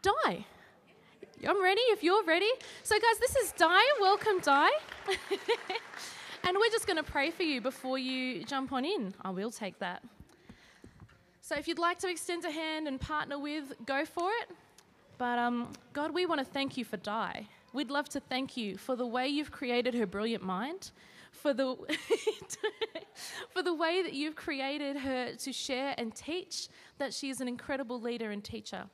Di. I'm ready if you're ready. So, guys, this is Di. Welcome, Di. and we're just going to pray for you before you jump on in. I will take that. So, if you'd like to extend a hand and partner with, go for it. But, um, God, we want to thank you for Di. We'd love to thank you for the way you've created her brilliant mind, for the, for the way that you've created her to share and teach, that she is an incredible leader and teacher.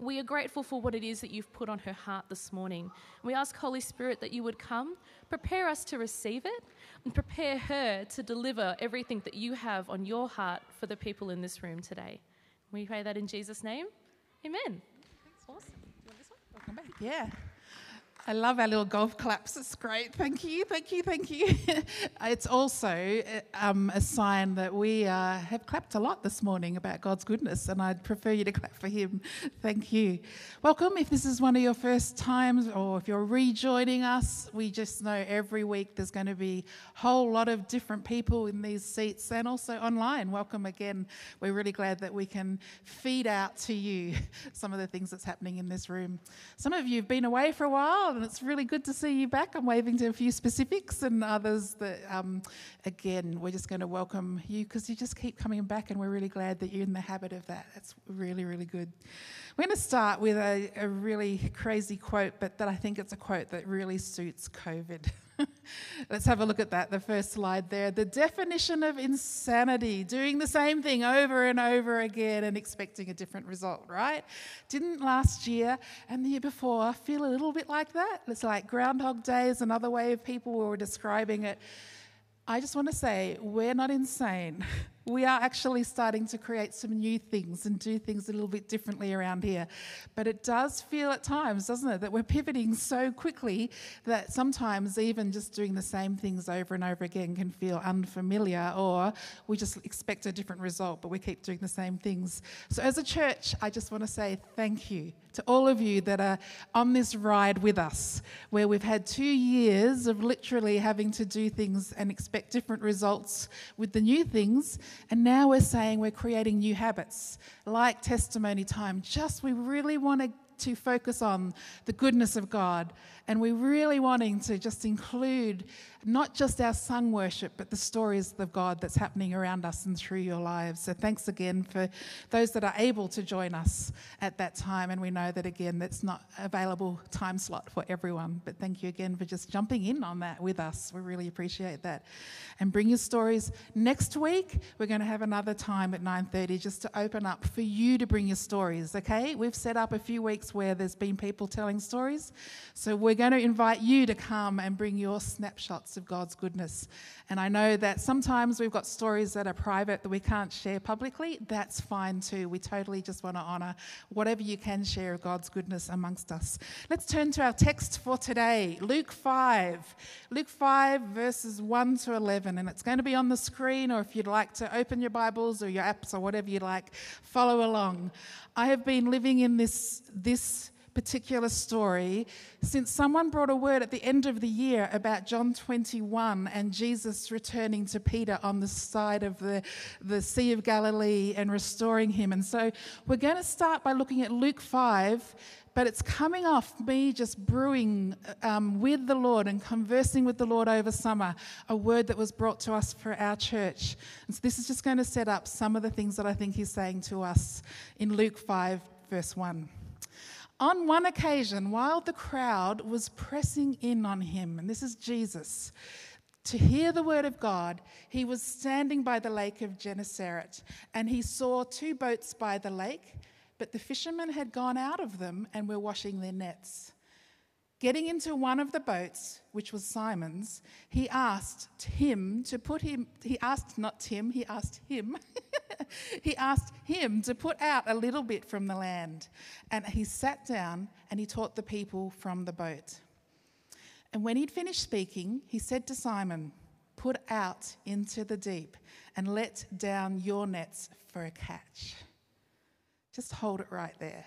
We are grateful for what it is that you've put on her heart this morning. We ask, Holy Spirit, that you would come, prepare us to receive it, and prepare her to deliver everything that you have on your heart for the people in this room today. We pray that in Jesus' name. Amen. Awesome. Welcome back. Yeah. I love our little golf claps. It's great. Thank you, thank you, thank you. it's also um, a sign that we uh, have clapped a lot this morning about God's goodness, and I'd prefer you to clap for Him. Thank you. Welcome. If this is one of your first times, or if you're rejoining us, we just know every week there's going to be a whole lot of different people in these seats and also online. Welcome again. We're really glad that we can feed out to you some of the things that's happening in this room. Some of you have been away for a while and it's really good to see you back. I'm waving to a few specifics and others that, um, again, we're just going to welcome you because you just keep coming back, and we're really glad that you're in the habit of that. That's really, really good. We're going to start with a, a really crazy quote, but that I think it's a quote that really suits COVID. Let's have a look at that, the first slide there. The definition of insanity, doing the same thing over and over again and expecting a different result, right? Didn't last year and the year before feel a little bit like that? It's like Groundhog Day is another way of people were describing it. I just want to say, we're not insane. We are actually starting to create some new things and do things a little bit differently around here. But it does feel at times, doesn't it, that we're pivoting so quickly that sometimes even just doing the same things over and over again can feel unfamiliar or we just expect a different result, but we keep doing the same things. So, as a church, I just want to say thank you to all of you that are on this ride with us, where we've had two years of literally having to do things and expect different results with the new things. And now we're saying we're creating new habits like testimony time. Just we really want to to focus on the goodness of God. And we're really wanting to just include not just our sung worship, but the stories of God that's happening around us and through your lives. So thanks again for those that are able to join us at that time. And we know that again, that's not available time slot for everyone. But thank you again for just jumping in on that with us. We really appreciate that. And bring your stories. Next week, we're going to have another time at 9:30 just to open up for you to bring your stories. Okay? We've set up a few weeks where there's been people telling stories. So we're going to invite you to come and bring your snapshots of God's goodness. And I know that sometimes we've got stories that are private that we can't share publicly. That's fine too. We totally just want to honour whatever you can share of God's goodness amongst us. Let's turn to our text for today Luke 5. Luke 5, verses 1 to 11. And it's going to be on the screen, or if you'd like to open your Bibles or your apps or whatever you like, follow along. I have been living in this, this particular story since someone brought a word at the end of the year about John 21 and Jesus returning to Peter on the side of the, the Sea of Galilee and restoring him. And so we're going to start by looking at Luke 5 but it's coming off me just brewing um, with the Lord and conversing with the Lord over summer, a word that was brought to us for our church. And so this is just going to set up some of the things that I think He's saying to us in Luke 5, verse 1. On one occasion, while the crowd was pressing in on him, and this is Jesus, to hear the word of God, he was standing by the lake of Gennesaret, and he saw two boats by the lake, but the fishermen had gone out of them and were washing their nets. Getting into one of the boats, which was Simon's, he asked him to put him, he asked not Tim, he asked him, he asked him to put out a little bit from the land. And he sat down and he taught the people from the boat. And when he'd finished speaking, he said to Simon, Put out into the deep and let down your nets for a catch. Just hold it right there.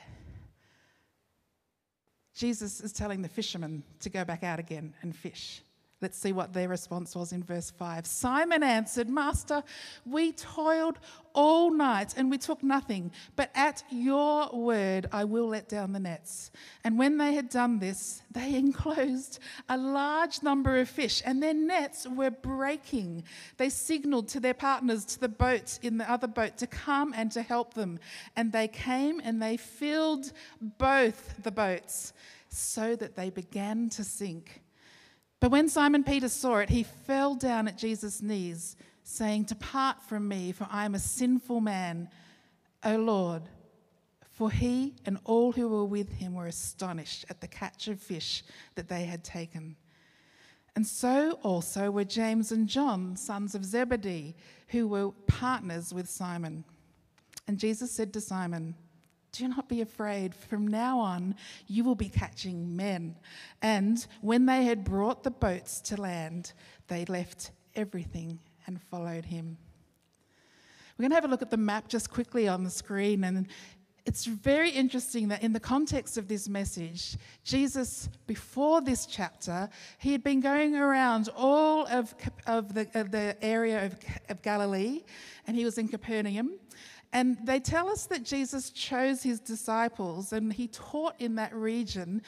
Jesus is telling the fishermen to go back out again and fish. Let's see what their response was in verse 5. Simon answered, Master, we toiled all night and we took nothing, but at your word I will let down the nets. And when they had done this, they enclosed a large number of fish, and their nets were breaking. They signaled to their partners, to the boat in the other boat, to come and to help them. And they came and they filled both the boats so that they began to sink. But when Simon Peter saw it, he fell down at Jesus' knees, saying, Depart from me, for I am a sinful man, O Lord. For he and all who were with him were astonished at the catch of fish that they had taken. And so also were James and John, sons of Zebedee, who were partners with Simon. And Jesus said to Simon, do not be afraid. From now on, you will be catching men. And when they had brought the boats to land, they left everything and followed him. We're going to have a look at the map just quickly on the screen. And it's very interesting that in the context of this message, Jesus, before this chapter, he had been going around all of, of, the, of the area of, of Galilee, and he was in Capernaum. And they tell us that Jesus chose his disciples and he taught in that region,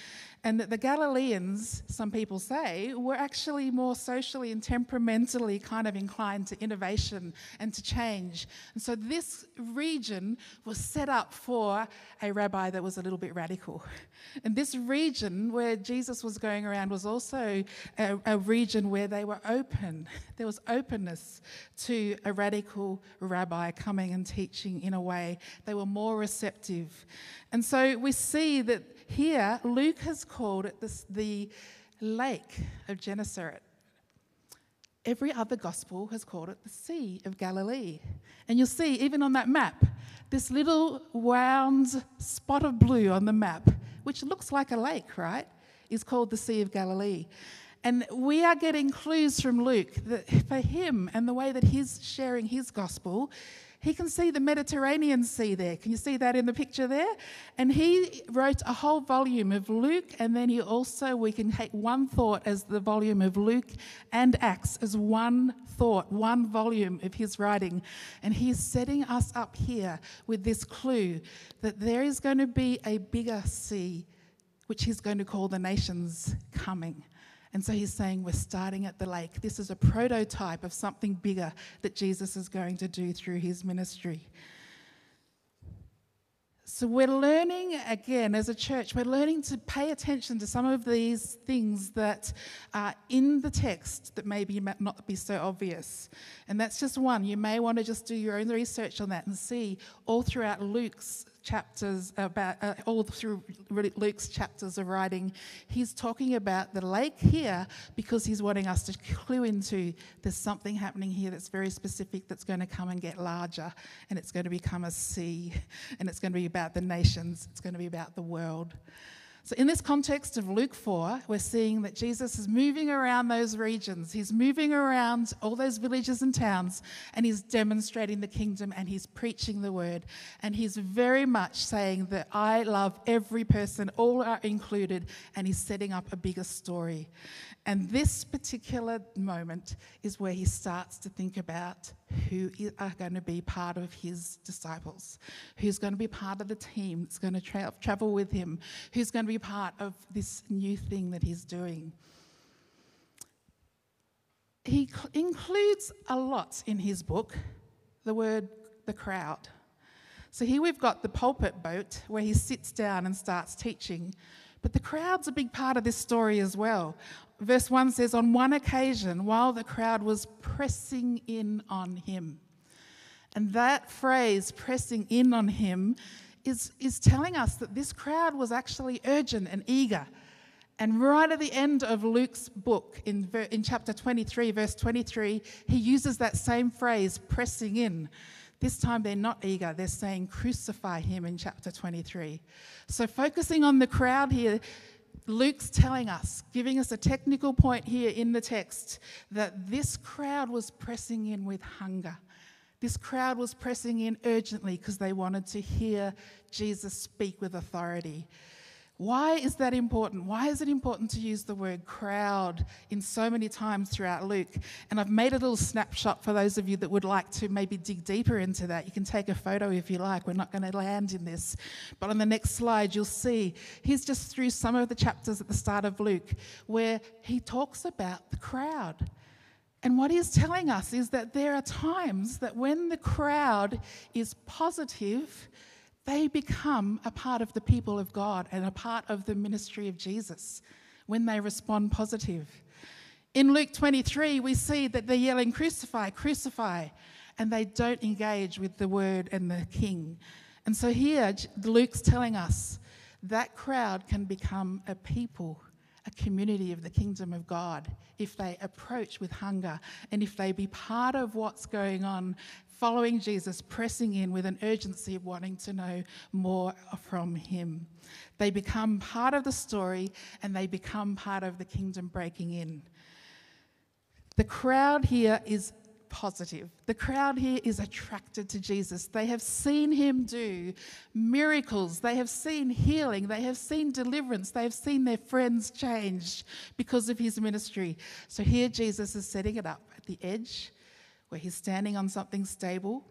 and that the Galileans, some people say, were actually more socially and temperamentally kind of inclined to innovation and to change. And so this region was set up for a rabbi that was a little bit radical. And this region where Jesus was going around was also a, a region where they were open. There was openness to a radical rabbi coming and teaching in a way. They were more receptive. And so we see that here Luke has called it this, the lake of Gennesaret. Every other gospel has called it the Sea of Galilee. And you'll see, even on that map, this little round spot of blue on the map, which looks like a lake, right, is called the Sea of Galilee. And we are getting clues from Luke that for him and the way that he's sharing his gospel, he can see the Mediterranean Sea there. Can you see that in the picture there? And he wrote a whole volume of Luke, and then he also, we can take one thought as the volume of Luke and Acts as one thought, one volume of his writing. And he's setting us up here with this clue that there is going to be a bigger sea, which he's going to call the nations coming. And so he's saying, We're starting at the lake. This is a prototype of something bigger that Jesus is going to do through his ministry. So we're learning again as a church, we're learning to pay attention to some of these things that are in the text that maybe might not be so obvious. And that's just one. You may want to just do your own research on that and see all throughout Luke's chapters about uh, all through Luke's chapters of writing, he's talking about the lake here because he's wanting us to clue into there's something happening here that's very specific that's going to come and get larger and it's going to become a sea and it's going to be about the nations, it's going to be about the world. So, in this context of Luke 4, we're seeing that Jesus is moving around those regions. He's moving around all those villages and towns, and he's demonstrating the kingdom and he's preaching the word. And he's very much saying that I love every person, all are included, and he's setting up a bigger story. And this particular moment is where he starts to think about who are going to be part of his disciples, who's going to be part of the team that's going to tra- travel with him, who's going to be part of this new thing that he's doing. He cl- includes a lot in his book the word the crowd. So here we've got the pulpit boat where he sits down and starts teaching. But the crowd's a big part of this story as well verse 1 says, On one occasion, while the crowd was pressing in on him. And that phrase, pressing in on him, is, is telling us that this crowd was actually urgent and eager. And right at the end of Luke's book, in, in chapter 23, verse 23, he uses that same phrase, pressing in. This time they're not eager, they're saying, crucify him in chapter 23. So, focusing on the crowd here, Luke's telling us, giving us a technical point here in the text, that this crowd was pressing in with hunger. This crowd was pressing in urgently because they wanted to hear Jesus speak with authority. Why is that important? Why is it important to use the word crowd in so many times throughout Luke? And I've made a little snapshot for those of you that would like to maybe dig deeper into that. You can take a photo if you like. We're not going to land in this. But on the next slide, you'll see he's just through some of the chapters at the start of Luke where he talks about the crowd. And what he's telling us is that there are times that when the crowd is positive, they become a part of the people of God and a part of the ministry of Jesus when they respond positive. In Luke 23, we see that they're yelling, Crucify, crucify, and they don't engage with the word and the king. And so here, Luke's telling us that crowd can become a people, a community of the kingdom of God if they approach with hunger and if they be part of what's going on following Jesus, pressing in with an urgency of wanting to know more from him. They become part of the story and they become part of the kingdom breaking in. The crowd here is positive. The crowd here is attracted to Jesus. They have seen him do miracles, they have seen healing, they have seen deliverance, they have seen their friends changed because of his ministry. So here Jesus is setting it up at the edge where he's standing on something stable,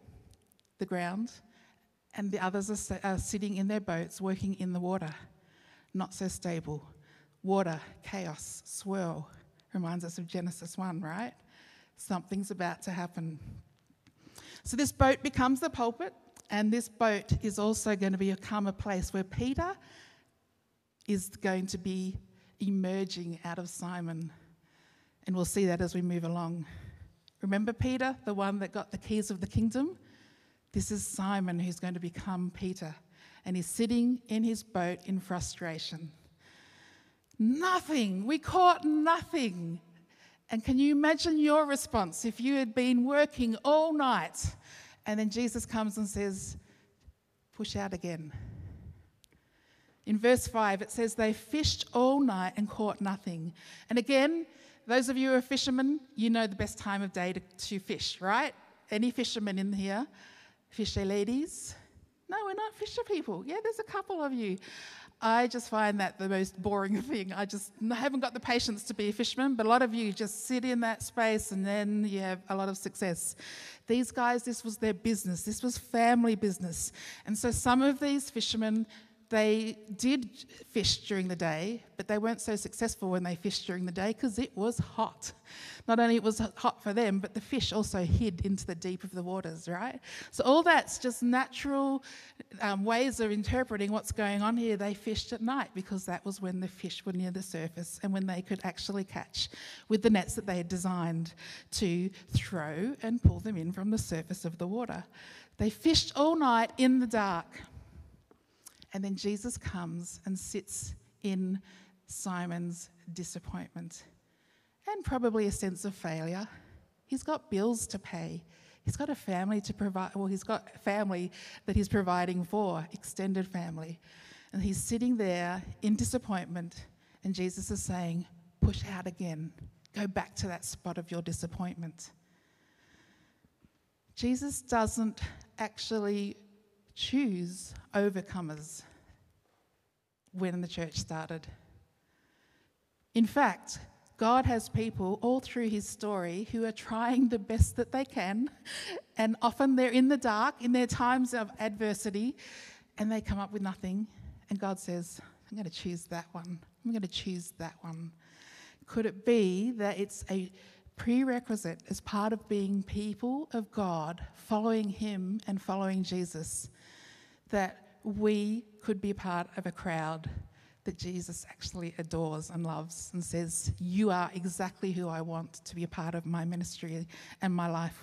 the ground, and the others are, are sitting in their boats working in the water. Not so stable. Water, chaos, swirl. Reminds us of Genesis 1, right? Something's about to happen. So this boat becomes the pulpit, and this boat is also going to become a place where Peter is going to be emerging out of Simon. And we'll see that as we move along. Remember Peter, the one that got the keys of the kingdom? This is Simon who's going to become Peter. And he's sitting in his boat in frustration. Nothing. We caught nothing. And can you imagine your response if you had been working all night and then Jesus comes and says, Push out again? In verse 5, it says, They fished all night and caught nothing. And again, those of you who are fishermen, you know the best time of day to, to fish, right? Any fishermen in here? Fisher ladies? No, we're not fisher people. Yeah, there's a couple of you. I just find that the most boring thing. I just haven't got the patience to be a fisherman, but a lot of you just sit in that space and then you have a lot of success. These guys, this was their business, this was family business. And so some of these fishermen they did fish during the day, but they weren't so successful when they fished during the day because it was hot. Not only it was hot for them, but the fish also hid into the deep of the waters, right? So all that's just natural um, ways of interpreting what's going on here. They fished at night because that was when the fish were near the surface and when they could actually catch with the nets that they had designed to throw and pull them in from the surface of the water. They fished all night in the dark. And then Jesus comes and sits in Simon's disappointment and probably a sense of failure. He's got bills to pay. He's got a family to provide. Well, he's got family that he's providing for, extended family. And he's sitting there in disappointment. And Jesus is saying, Push out again. Go back to that spot of your disappointment. Jesus doesn't actually choose overcomers when the church started. In fact, God has people all through his story who are trying the best that they can, and often they're in the dark in their times of adversity, and they come up with nothing. And God says, I'm going to choose that one. I'm going to choose that one. Could it be that it's a prerequisite as part of being people of God, following Him and following Jesus, that we could be part of a crowd that Jesus actually adores and loves and says, You are exactly who I want to be a part of my ministry and my life.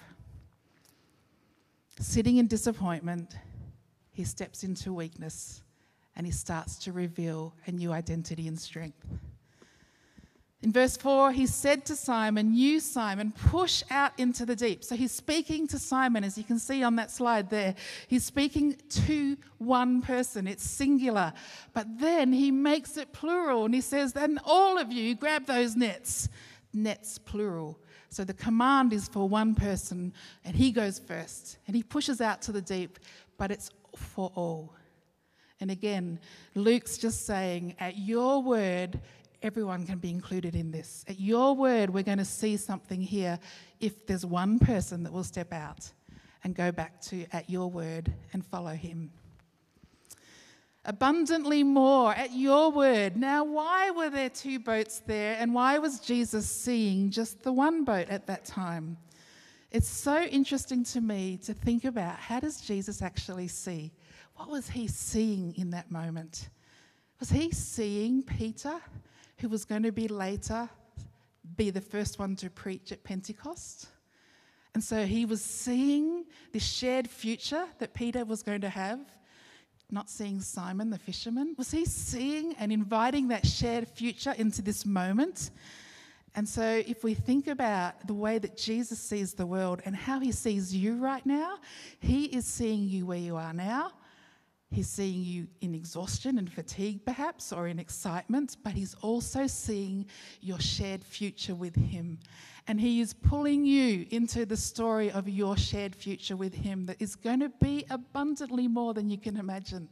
Sitting in disappointment, he steps into weakness and he starts to reveal a new identity and strength. In verse 4, he said to Simon, You, Simon, push out into the deep. So he's speaking to Simon, as you can see on that slide there. He's speaking to one person, it's singular. But then he makes it plural and he says, Then all of you grab those nets. Nets, plural. So the command is for one person and he goes first and he pushes out to the deep, but it's for all. And again, Luke's just saying, at your word, everyone can be included in this. At your word, we're going to see something here if there's one person that will step out and go back to at your word and follow him. Abundantly more at your word. Now, why were there two boats there and why was Jesus seeing just the one boat at that time? It's so interesting to me to think about how does Jesus actually see? What was he seeing in that moment? Was he seeing Peter, who was going to be later be the first one to preach at Pentecost? And so he was seeing this shared future that Peter was going to have, not seeing Simon the fisherman. Was he seeing and inviting that shared future into this moment? And so, if we think about the way that Jesus sees the world and how he sees you right now, he is seeing you where you are now. He's seeing you in exhaustion and fatigue, perhaps, or in excitement, but he's also seeing your shared future with him. And he is pulling you into the story of your shared future with him that is going to be abundantly more than you can imagine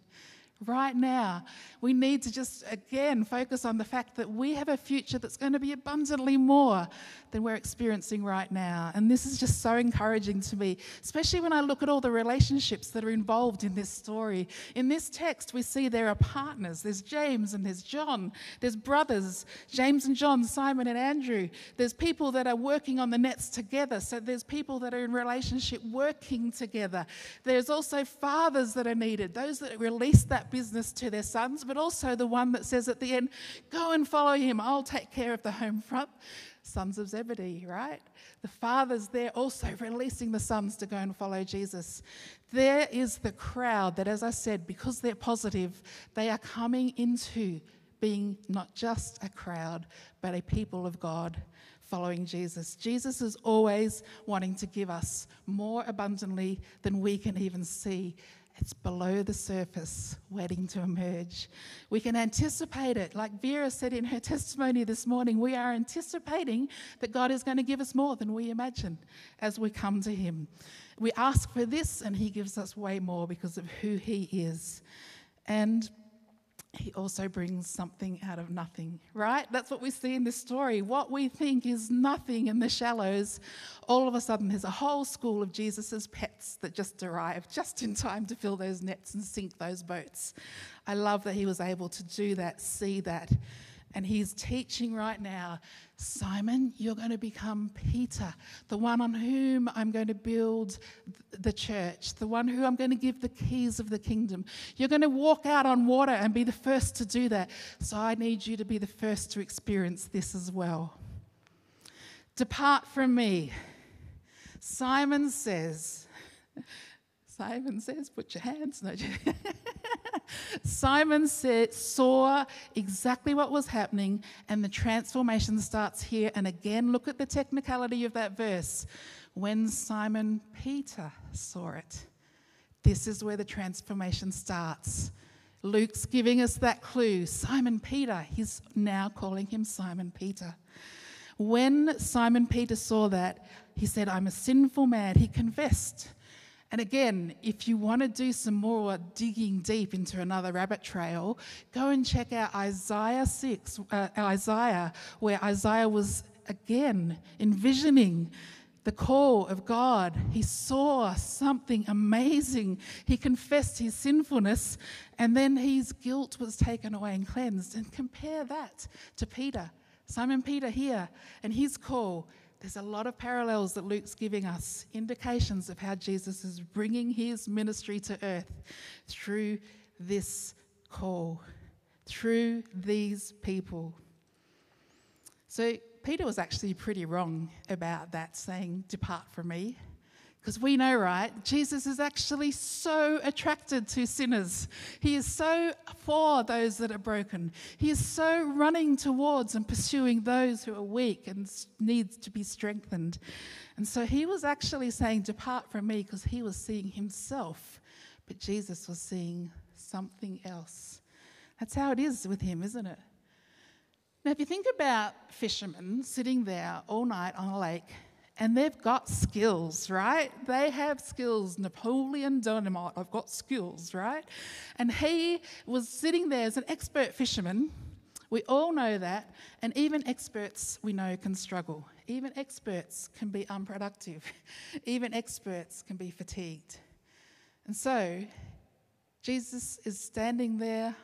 right now. We need to just again focus on the fact that we have a future that's going to be abundantly more than we're experiencing right now. And this is just so encouraging to me, especially when I look at all the relationships that are involved in this story. In this text, we see there are partners there's James and there's John, there's brothers, James and John, Simon and Andrew. There's people that are working on the nets together. So there's people that are in relationship working together. There's also fathers that are needed, those that release business to their sons, but also the one that says at the end, Go and follow him, I'll take care of the home front sons of Zebedee, right? The father's there also releasing the sons to go and follow Jesus. There is the crowd that, as I said, because they're positive, they are coming into being not just a crowd, but a people of God following Jesus. Jesus is always wanting to give us more abundantly than we can even see. It's below the surface, waiting to emerge. We can anticipate it. Like Vera said in her testimony this morning, we are anticipating that God is going to give us more than we imagine as we come to Him. We ask for this, and He gives us way more because of who He is. And he also brings something out of nothing, right? That's what we see in this story. What we think is nothing in the shallows, all of a sudden there's a whole school of Jesus's pets that just arrive just in time to fill those nets and sink those boats. I love that he was able to do that, see that. And he's teaching right now Simon, you're going to become Peter, the one on whom I'm going to build the church, the one who I'm going to give the keys of the kingdom. You're going to walk out on water and be the first to do that. So I need you to be the first to experience this as well. Depart from me. Simon says, Simon says, put your hands. No, Simon said, saw exactly what was happening, and the transformation starts here. And again, look at the technicality of that verse. When Simon Peter saw it, this is where the transformation starts. Luke's giving us that clue. Simon Peter, he's now calling him Simon Peter. When Simon Peter saw that, he said, I'm a sinful man. He confessed. And again, if you want to do some more digging deep into another rabbit trail, go and check out Isaiah 6, uh, Isaiah, where Isaiah was again envisioning the call of God. He saw something amazing. He confessed his sinfulness, and then his guilt was taken away and cleansed. And compare that to Peter, Simon Peter here, and his call there's a lot of parallels that Luke's giving us, indications of how Jesus is bringing his ministry to earth through this call, through these people. So, Peter was actually pretty wrong about that, saying, Depart from me. Because we know, right? Jesus is actually so attracted to sinners. He is so for those that are broken. He is so running towards and pursuing those who are weak and needs to be strengthened. And so he was actually saying, Depart from me, because he was seeing himself. But Jesus was seeing something else. That's how it is with him, isn't it? Now, if you think about fishermen sitting there all night on a lake and they've got skills, right? They have skills. Napoleon Dynamite, I've got skills, right? And he was sitting there as an expert fisherman. We all know that, and even experts we know can struggle. Even experts can be unproductive. even experts can be fatigued. And so, Jesus is standing there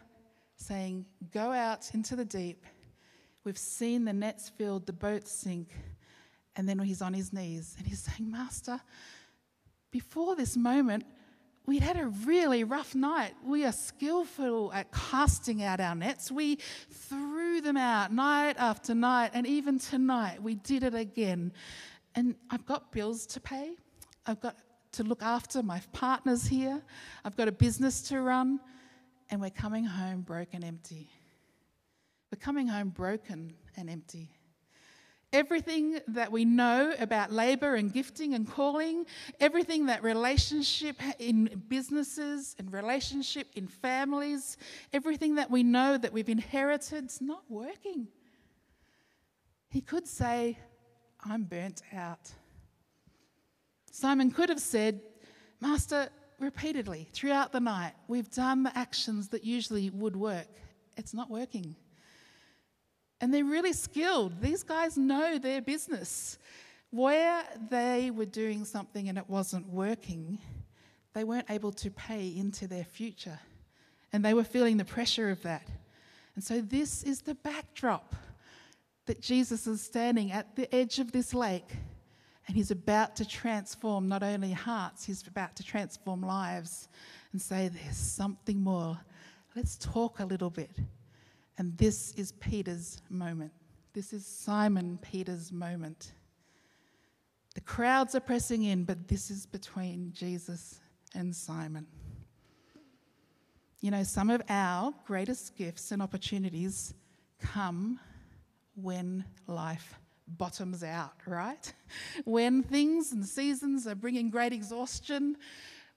saying, Go out into the deep. We've seen the nets filled, the boats sink. And then he's on his knees and he's saying, Master, before this moment, we'd had a really rough night. We are skillful at casting out our nets. We threw them out night after night, and even tonight we did it again. And I've got bills to pay. I've got to look after my partners here. I've got a business to run, and we're coming home broken empty. We're coming home broken and empty. Everything that we know about labor and gifting and calling, everything that relationship in businesses and relationship in families, everything that we know that we've inherited is not working. He could say, I'm burnt out. Simon could have said, Master, repeatedly throughout the night, we've done the actions that usually would work. It's not working. And they're really skilled. These guys know their business. Where they were doing something and it wasn't working, they weren't able to pay into their future. And they were feeling the pressure of that. And so, this is the backdrop that Jesus is standing at the edge of this lake. And he's about to transform not only hearts, he's about to transform lives and say, There's something more. Let's talk a little bit. And this is Peter's moment. This is Simon Peter's moment. The crowds are pressing in, but this is between Jesus and Simon. You know, some of our greatest gifts and opportunities come when life bottoms out, right? When things and seasons are bringing great exhaustion,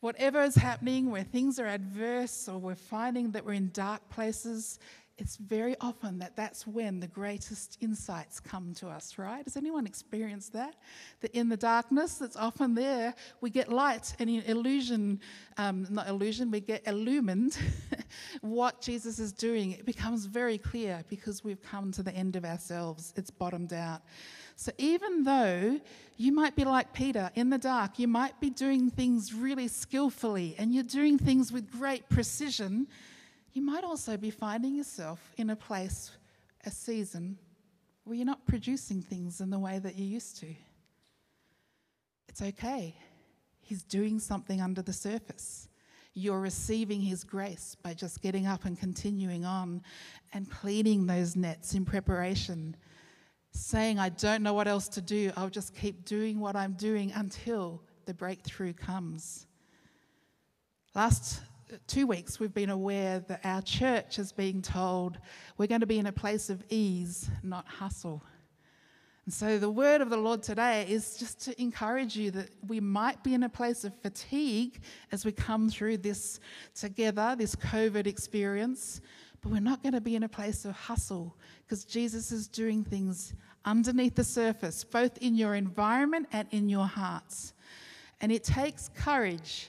whatever is happening, where things are adverse or we're finding that we're in dark places, it's very often that that's when the greatest insights come to us, right? Has anyone experienced that? That in the darkness that's often there, we get light and illusion, um, not illusion, we get illumined what Jesus is doing. It becomes very clear because we've come to the end of ourselves, it's bottomed out. So even though you might be like Peter in the dark, you might be doing things really skillfully and you're doing things with great precision you might also be finding yourself in a place, a season, where you're not producing things in the way that you used to. It's okay. He's doing something under the surface. You're receiving His grace by just getting up and continuing on and cleaning those nets in preparation, saying, I don't know what else to do. I'll just keep doing what I'm doing until the breakthrough comes. Last two weeks, we've been aware that our church is being told we're going to be in a place of ease, not hustle. And so, the word of the Lord today is just to encourage you that we might be in a place of fatigue as we come through this together, this COVID experience, but we're not going to be in a place of hustle because Jesus is doing things underneath the surface, both in your environment and in your hearts. And it takes courage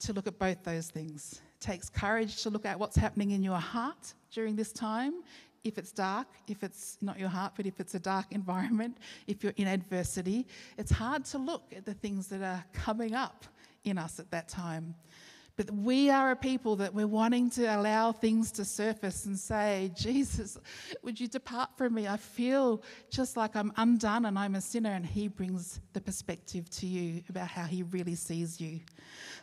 to look at both those things. It takes courage to look at what's happening in your heart during this time. If it's dark, if it's not your heart, but if it's a dark environment, if you're in adversity, it's hard to look at the things that are coming up in us at that time. But we are a people that we're wanting to allow things to surface and say, Jesus, would you depart from me? I feel just like I'm undone and I'm a sinner. And He brings the perspective to you about how He really sees you.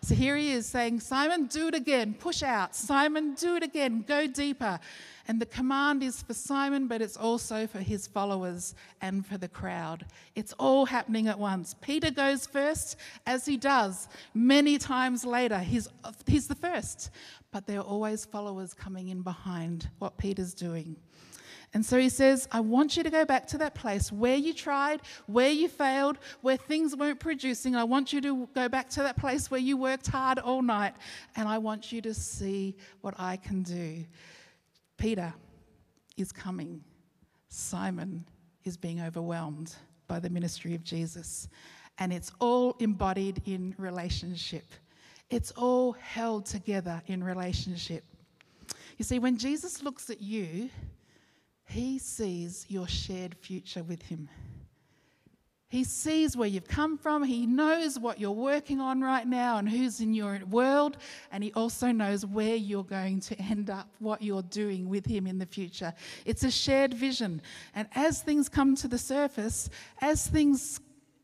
So here He is saying, Simon, do it again. Push out. Simon, do it again. Go deeper. And the command is for Simon, but it's also for his followers and for the crowd. It's all happening at once. Peter goes first, as he does many times later. He's, he's the first, but there are always followers coming in behind what Peter's doing. And so he says, I want you to go back to that place where you tried, where you failed, where things weren't producing. I want you to go back to that place where you worked hard all night, and I want you to see what I can do. Peter is coming. Simon is being overwhelmed. by the ministry of Jesus. And it's all embodied in relationship. It's all held together in relationship. You see, when Jesus looks at you, he sees your shared future with him. He sees where you've come from. He knows what you're working on right now and who's in your world. And He also knows where you're going to end up, what you're doing with Him in the future. It's a shared vision. And as things come to the surface, as things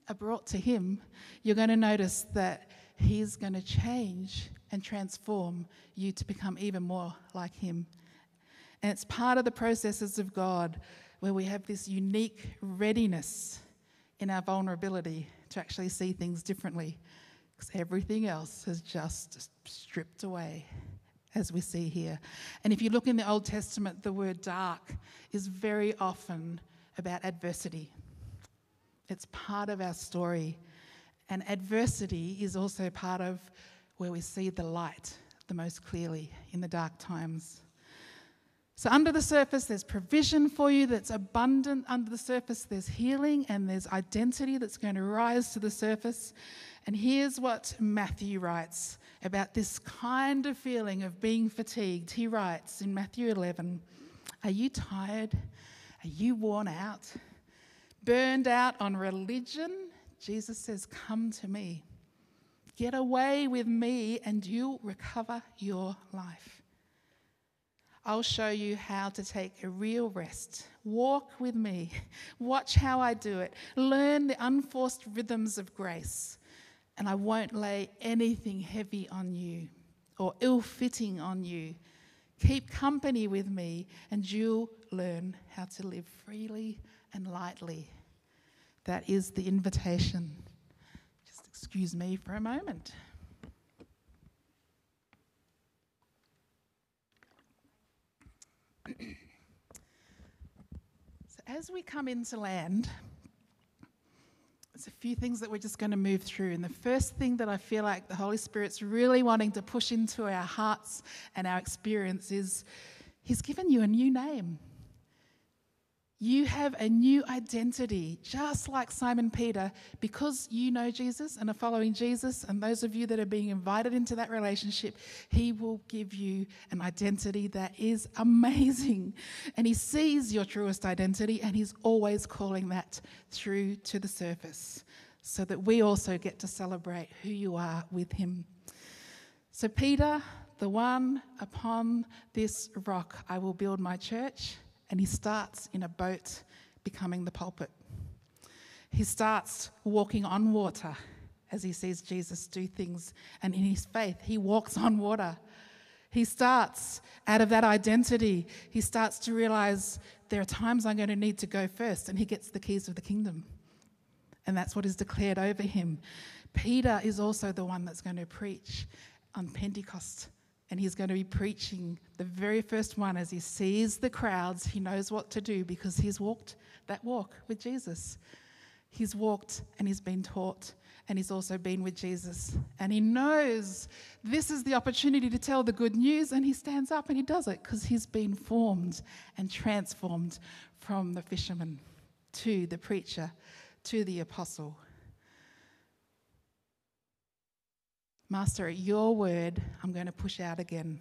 are brought to Him, you're going to notice that He's going to change and transform you to become even more like Him. And it's part of the processes of God where we have this unique readiness in our vulnerability to actually see things differently because everything else has just stripped away as we see here. And if you look in the Old Testament, the word dark is very often about adversity. It's part of our story. And adversity is also part of where we see the light the most clearly in the dark times. So, under the surface, there's provision for you that's abundant. Under the surface, there's healing and there's identity that's going to rise to the surface. And here's what Matthew writes about this kind of feeling of being fatigued. He writes in Matthew 11 Are you tired? Are you worn out? Burned out on religion? Jesus says, Come to me. Get away with me, and you'll recover your life. I'll show you how to take a real rest. Walk with me. Watch how I do it. Learn the unforced rhythms of grace. And I won't lay anything heavy on you or ill fitting on you. Keep company with me, and you'll learn how to live freely and lightly. That is the invitation. Just excuse me for a moment. So, as we come into land, there's a few things that we're just going to move through. And the first thing that I feel like the Holy Spirit's really wanting to push into our hearts and our experience is He's given you a new name. You have a new identity, just like Simon Peter, because you know Jesus and are following Jesus. And those of you that are being invited into that relationship, He will give you an identity that is amazing. And He sees your truest identity, and He's always calling that through to the surface so that we also get to celebrate who you are with Him. So, Peter, the one upon this rock I will build my church and he starts in a boat becoming the pulpit. He starts walking on water as he sees Jesus do things, and in his faith, he walks on water. He starts out of that identity, he starts to realize there are times I'm going to need to go first, and he gets the keys of the kingdom. And that's what is declared over him. Peter is also the one that's going to preach on Pentecost and he's going to be preaching the very first one as he sees the crowds. He knows what to do because he's walked that walk with Jesus. He's walked and he's been taught, and he's also been with Jesus. And he knows this is the opportunity to tell the good news, and he stands up and he does it because he's been formed and transformed from the fisherman to the preacher to the apostle. Master, at your word, I'm going to push out again.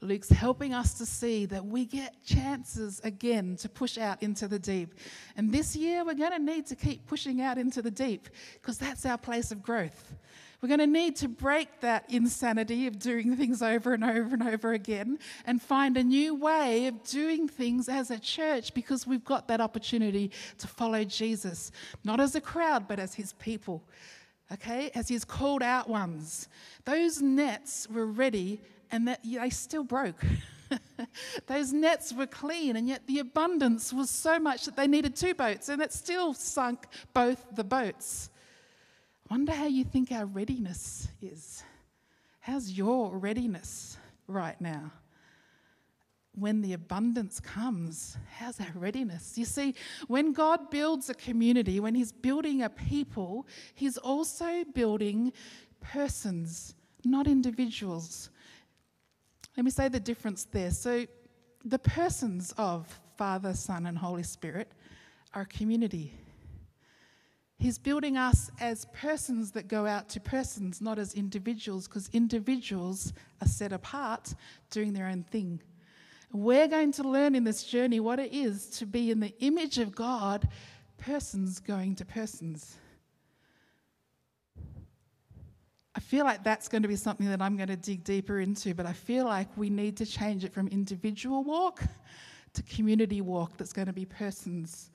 Luke's helping us to see that we get chances again to push out into the deep. And this year, we're going to need to keep pushing out into the deep because that's our place of growth. We're going to need to break that insanity of doing things over and over and over again and find a new way of doing things as a church because we've got that opportunity to follow Jesus, not as a crowd, but as his people okay, as his called out ones. Those nets were ready and that they still broke. Those nets were clean, and yet the abundance was so much that they needed two boats, and it still sunk both the boats. I wonder how you think our readiness is. How's your readiness right now? When the abundance comes, how's our readiness? You see, when God builds a community, when He's building a people, He's also building persons, not individuals. Let me say the difference there. So, the persons of Father, Son, and Holy Spirit are a community. He's building us as persons that go out to persons, not as individuals, because individuals are set apart doing their own thing. We're going to learn in this journey what it is to be in the image of God, persons going to persons. I feel like that's going to be something that I'm going to dig deeper into, but I feel like we need to change it from individual walk to community walk that's going to be persons.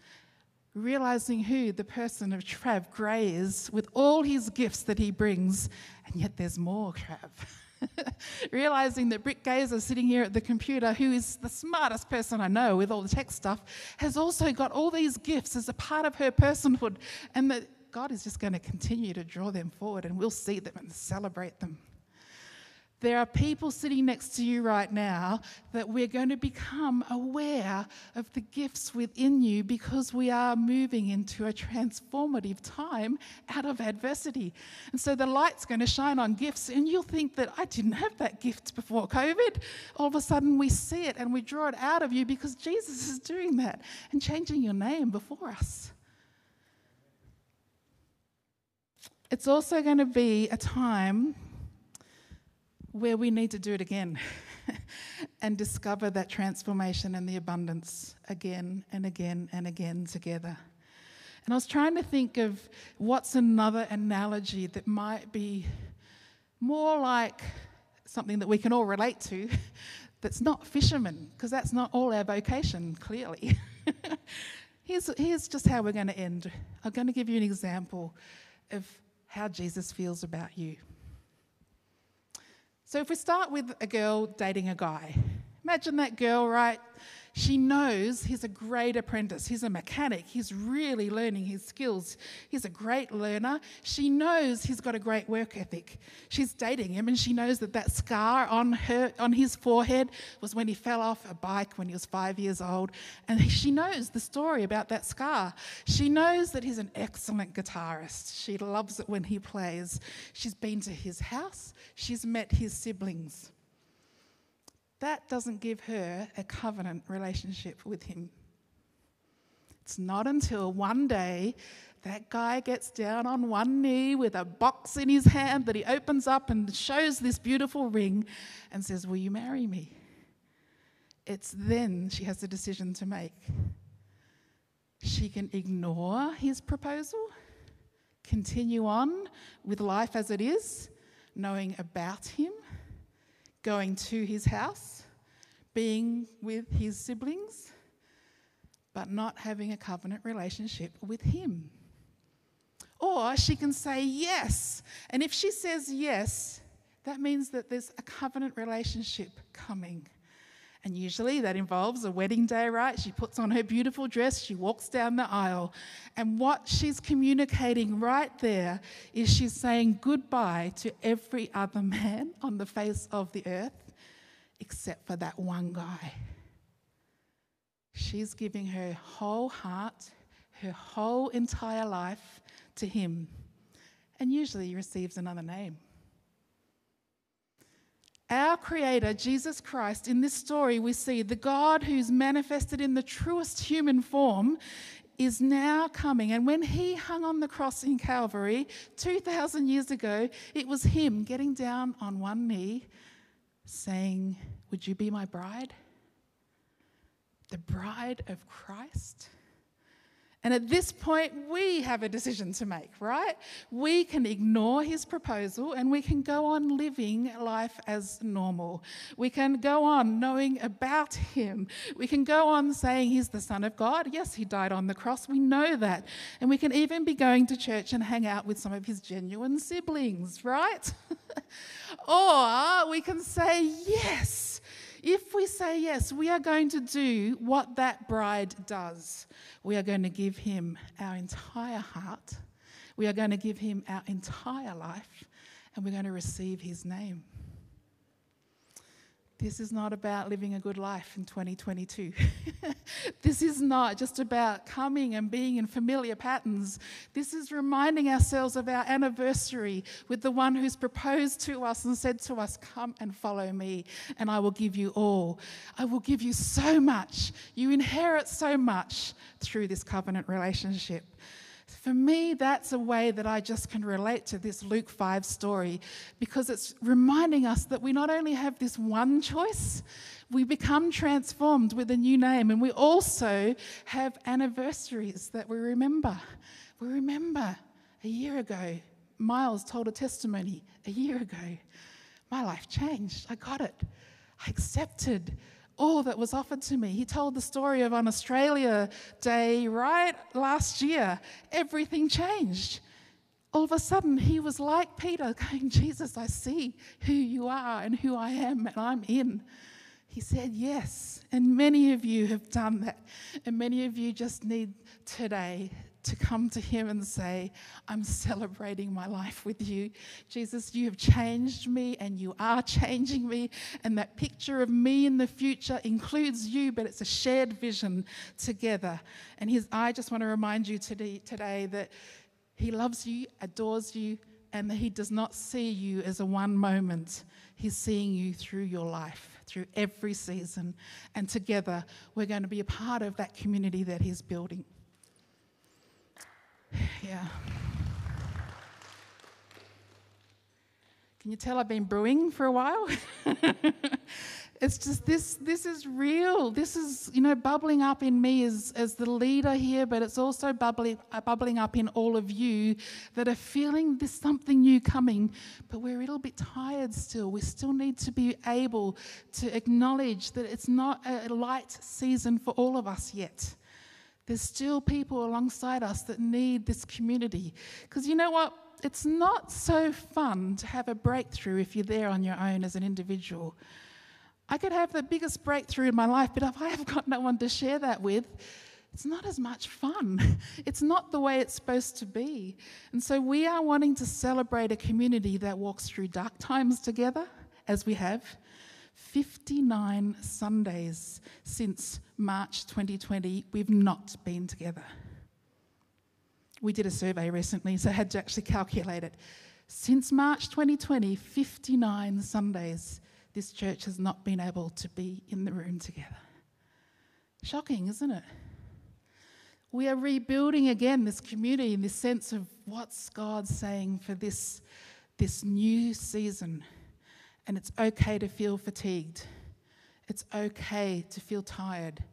Realizing who the person of Trav Gray is with all his gifts that he brings, and yet there's more, Trav. Realizing that Britt Gazer, sitting here at the computer, who is the smartest person I know with all the tech stuff, has also got all these gifts as a part of her personhood, and that God is just going to continue to draw them forward and we'll see them and celebrate them. There are people sitting next to you right now that we're going to become aware of the gifts within you because we are moving into a transformative time out of adversity. And so the light's going to shine on gifts, and you'll think that I didn't have that gift before COVID. All of a sudden, we see it and we draw it out of you because Jesus is doing that and changing your name before us. It's also going to be a time where we need to do it again and discover that transformation and the abundance again and again and again together. And I was trying to think of what's another analogy that might be more like something that we can all relate to that's not fishermen, because that's not all our vocation, clearly. here's, here's just how we're going to end. I'm going to give you an example of how Jesus feels about you. So, if we start with a girl dating a guy, imagine that girl, right? She knows he's a great apprentice. He's a mechanic. He's really learning his skills. He's a great learner. She knows he's got a great work ethic. She's dating him, and she knows that that scar on her on his forehead was when he fell off a bike when he was five years old. And she knows the story about that scar. She knows that he's an excellent guitarist. She loves it when he plays. She's been to his house. She's met his siblings that doesn't give her a covenant relationship with him. It's not until one day that guy gets down on one knee with a box in his hand that he opens up and shows this beautiful ring and says, Will you marry me? It's then she has a decision to make. She can ignore his proposal, continue on with life as it is, knowing about him going to his house, being with his siblings, but not having a covenant relationship with him. Or she can say yes. And if she says yes, that means that there's a covenant relationship coming. And usually that involves a wedding day, right? She puts on her beautiful dress, she walks down the aisle. And what she's communicating right there is she's saying goodbye to every other man on the face of the earth except for that one guy. She's giving her whole heart, her whole entire life to him. And usually he receives another name. Our Creator, Jesus Christ, in this story, we see the God who's manifested in the truest human form is now coming. And when he hung on the cross in Calvary 2,000 years ago, it was him getting down on one knee saying, Would you be my bride? The bride of Christ? And at this point, we have a decision to make, right? We can ignore his proposal and we can go on living life as normal. We can go on knowing about him. We can go on saying he's the Son of God. Yes, he died on the cross. We know that. And we can even be going to church and hang out with some of his genuine siblings, right? or we can say, yes. If we say yes, we are going to do what that bride does. We are going to give him our entire heart. We are going to give him our entire life, and we're going to receive his name. This is not about living a good life in 2022. this is not just about coming and being in familiar patterns. This is reminding ourselves of our anniversary with the one who's proposed to us and said to us, Come and follow me, and I will give you all. I will give you so much. You inherit so much through this covenant relationship. For me, that's a way that I just can relate to this Luke 5 story because it's reminding us that we not only have this one choice, we become transformed with a new name, and we also have anniversaries that we remember. We remember a year ago, Miles told a testimony a year ago. My life changed. I got it. I accepted all that was offered to me. He told the story of on Australia Day right last year. Everything changed. All of a sudden, he was like Peter, going, Jesus, I see who you are and who I am, and I'm in. He said yes. And many of you have done that. And many of you just need today to come to Him and say, I'm celebrating my life with you. Jesus, you have changed me and you are changing me. And that picture of me in the future includes you, but it's a shared vision together. And his, I just want to remind you today, today that He loves you, adores you, and that He does not see you as a one moment. He's seeing you through your life, through every season. And together, we're going to be a part of that community that He's building. Yeah. Can you tell I've been brewing for a while? it's just this this is real. This is, you know, bubbling up in me as, as the leader here, but it's also bubbling, uh, bubbling up in all of you that are feeling there's something new coming, but we're a little bit tired still. We still need to be able to acknowledge that it's not a light season for all of us yet. There's still people alongside us that need this community. Because you know what? It's not so fun to have a breakthrough if you're there on your own as an individual. I could have the biggest breakthrough in my life, but if I have got no one to share that with, it's not as much fun. It's not the way it's supposed to be. And so we are wanting to celebrate a community that walks through dark times together, as we have, 59 Sundays since March 2020, we've not been together. We did a survey recently, so I had to actually calculate it. Since March 2020, 59 Sundays, this church has not been able to be in the room together. Shocking, isn't it? We are rebuilding again this community in this sense of what's God saying for this, this new season. And it's okay to feel fatigued. It's okay to feel tired.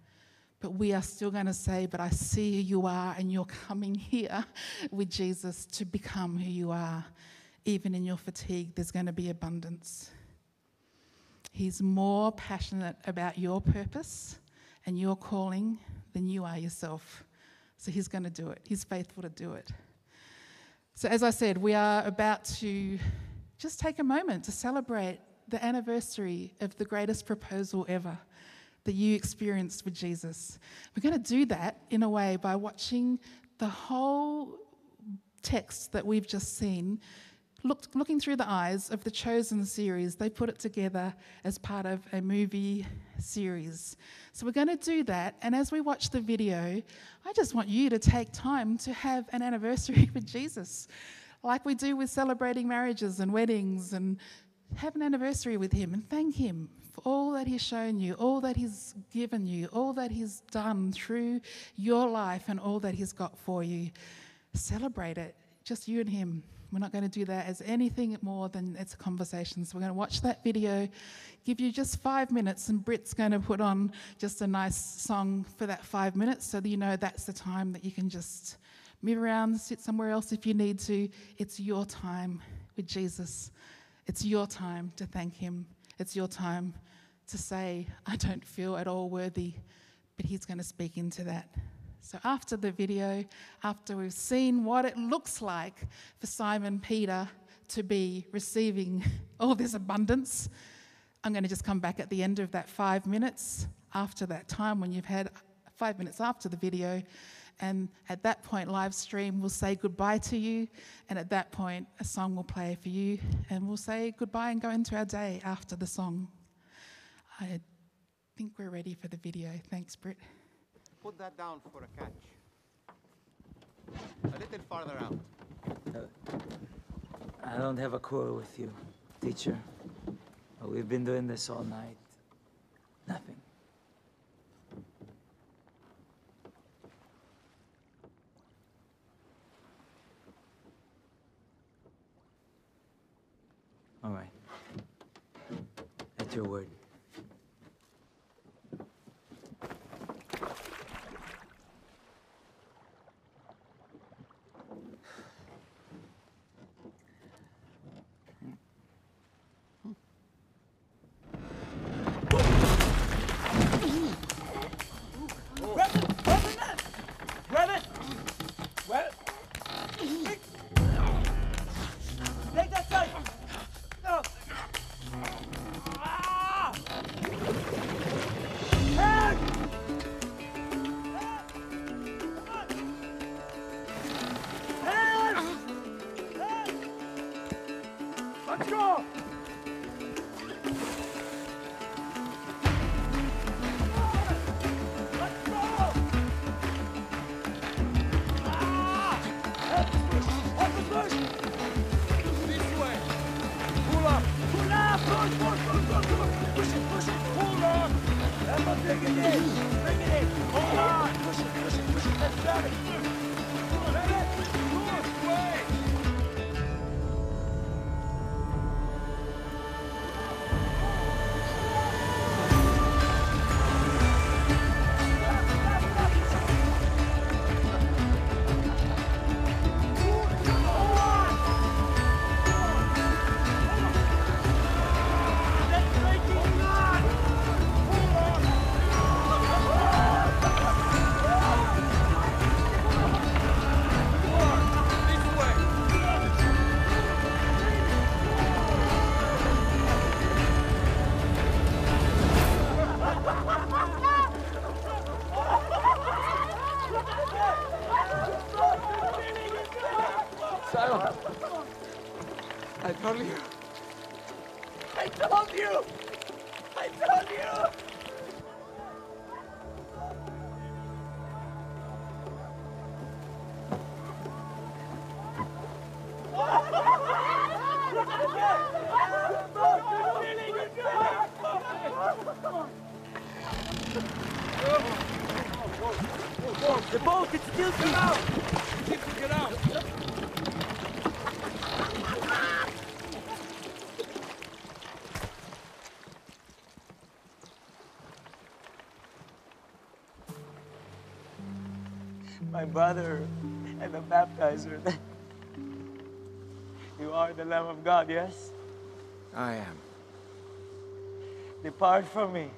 But we are still going to say, But I see who you are, and you're coming here with Jesus to become who you are. Even in your fatigue, there's going to be abundance. He's more passionate about your purpose and your calling than you are yourself. So he's going to do it. He's faithful to do it. So, as I said, we are about to just take a moment to celebrate the anniversary of the greatest proposal ever that you experienced with Jesus. We're going to do that in a way by watching the whole text that we've just seen, look, looking through the eyes of the Chosen series. They put it together as part of a movie series. So we're going to do that. And as we watch the video, I just want you to take time to have an anniversary with Jesus like we do with celebrating marriages and weddings and have an anniversary with him and thank him for all that he's shown you, all that he's given you, all that he's done through your life and all that he's got for you. Celebrate it, just you and him. We're not going to do that as anything more than it's a conversation. So we're going to watch that video, give you just five minutes, and Britt's going to put on just a nice song for that five minutes so that you know that's the time that you can just move around, sit somewhere else if you need to. It's your time with Jesus. It's your time to thank Him. It's your time to say, I don't feel at all worthy, but He's going to speak into that. So, after the video, after we've seen what it looks like for Simon Peter to be receiving all this abundance, I'm going to just come back at the end of that five minutes after that time when you've had five minutes after the video and at that point, live stream will say goodbye to you. And at that point, a song will play for you. And we'll say goodbye and go into our day after the song. I think we're ready for the video. Thanks, Britt. Put that down for a catch. A little farther out. I don't have a quarrel with you, teacher. We've been doing this all night. Nothing. All right. That's your word. Brother and the baptizer. you are the Lamb of God, yes? I am. Depart from me.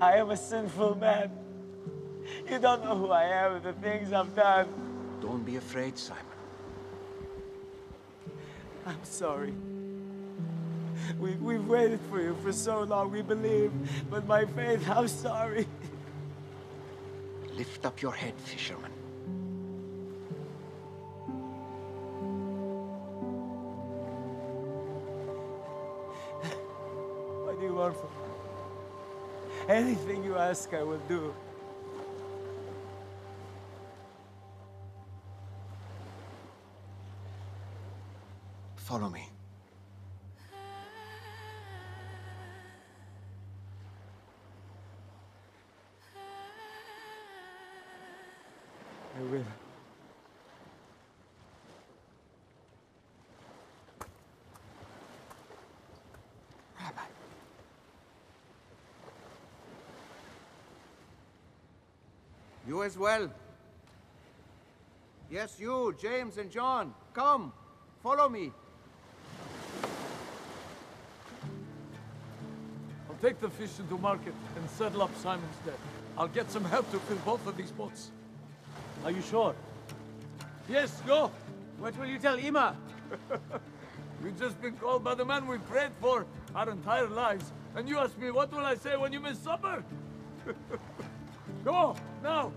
I am a sinful man. You don't know who I am and the things I've done. Don't be afraid, Simon. I'm sorry. We, we've waited for you for so long, we believe. But my faith, I'm sorry. Lift up your head, fisherman. What do you want from me? Anything you ask, I will do. Follow me. I will. Rabbi. You as well. Yes, you, James and John. Come, follow me. I'll take the fish into market and settle up Simon's debt. I'll get some help to fill both of these boats. Are you sure? Yes, go! What will you tell Ima? We've just been called by the man we prayed for our entire lives. And you ask me, what will I say when you miss supper? go, now!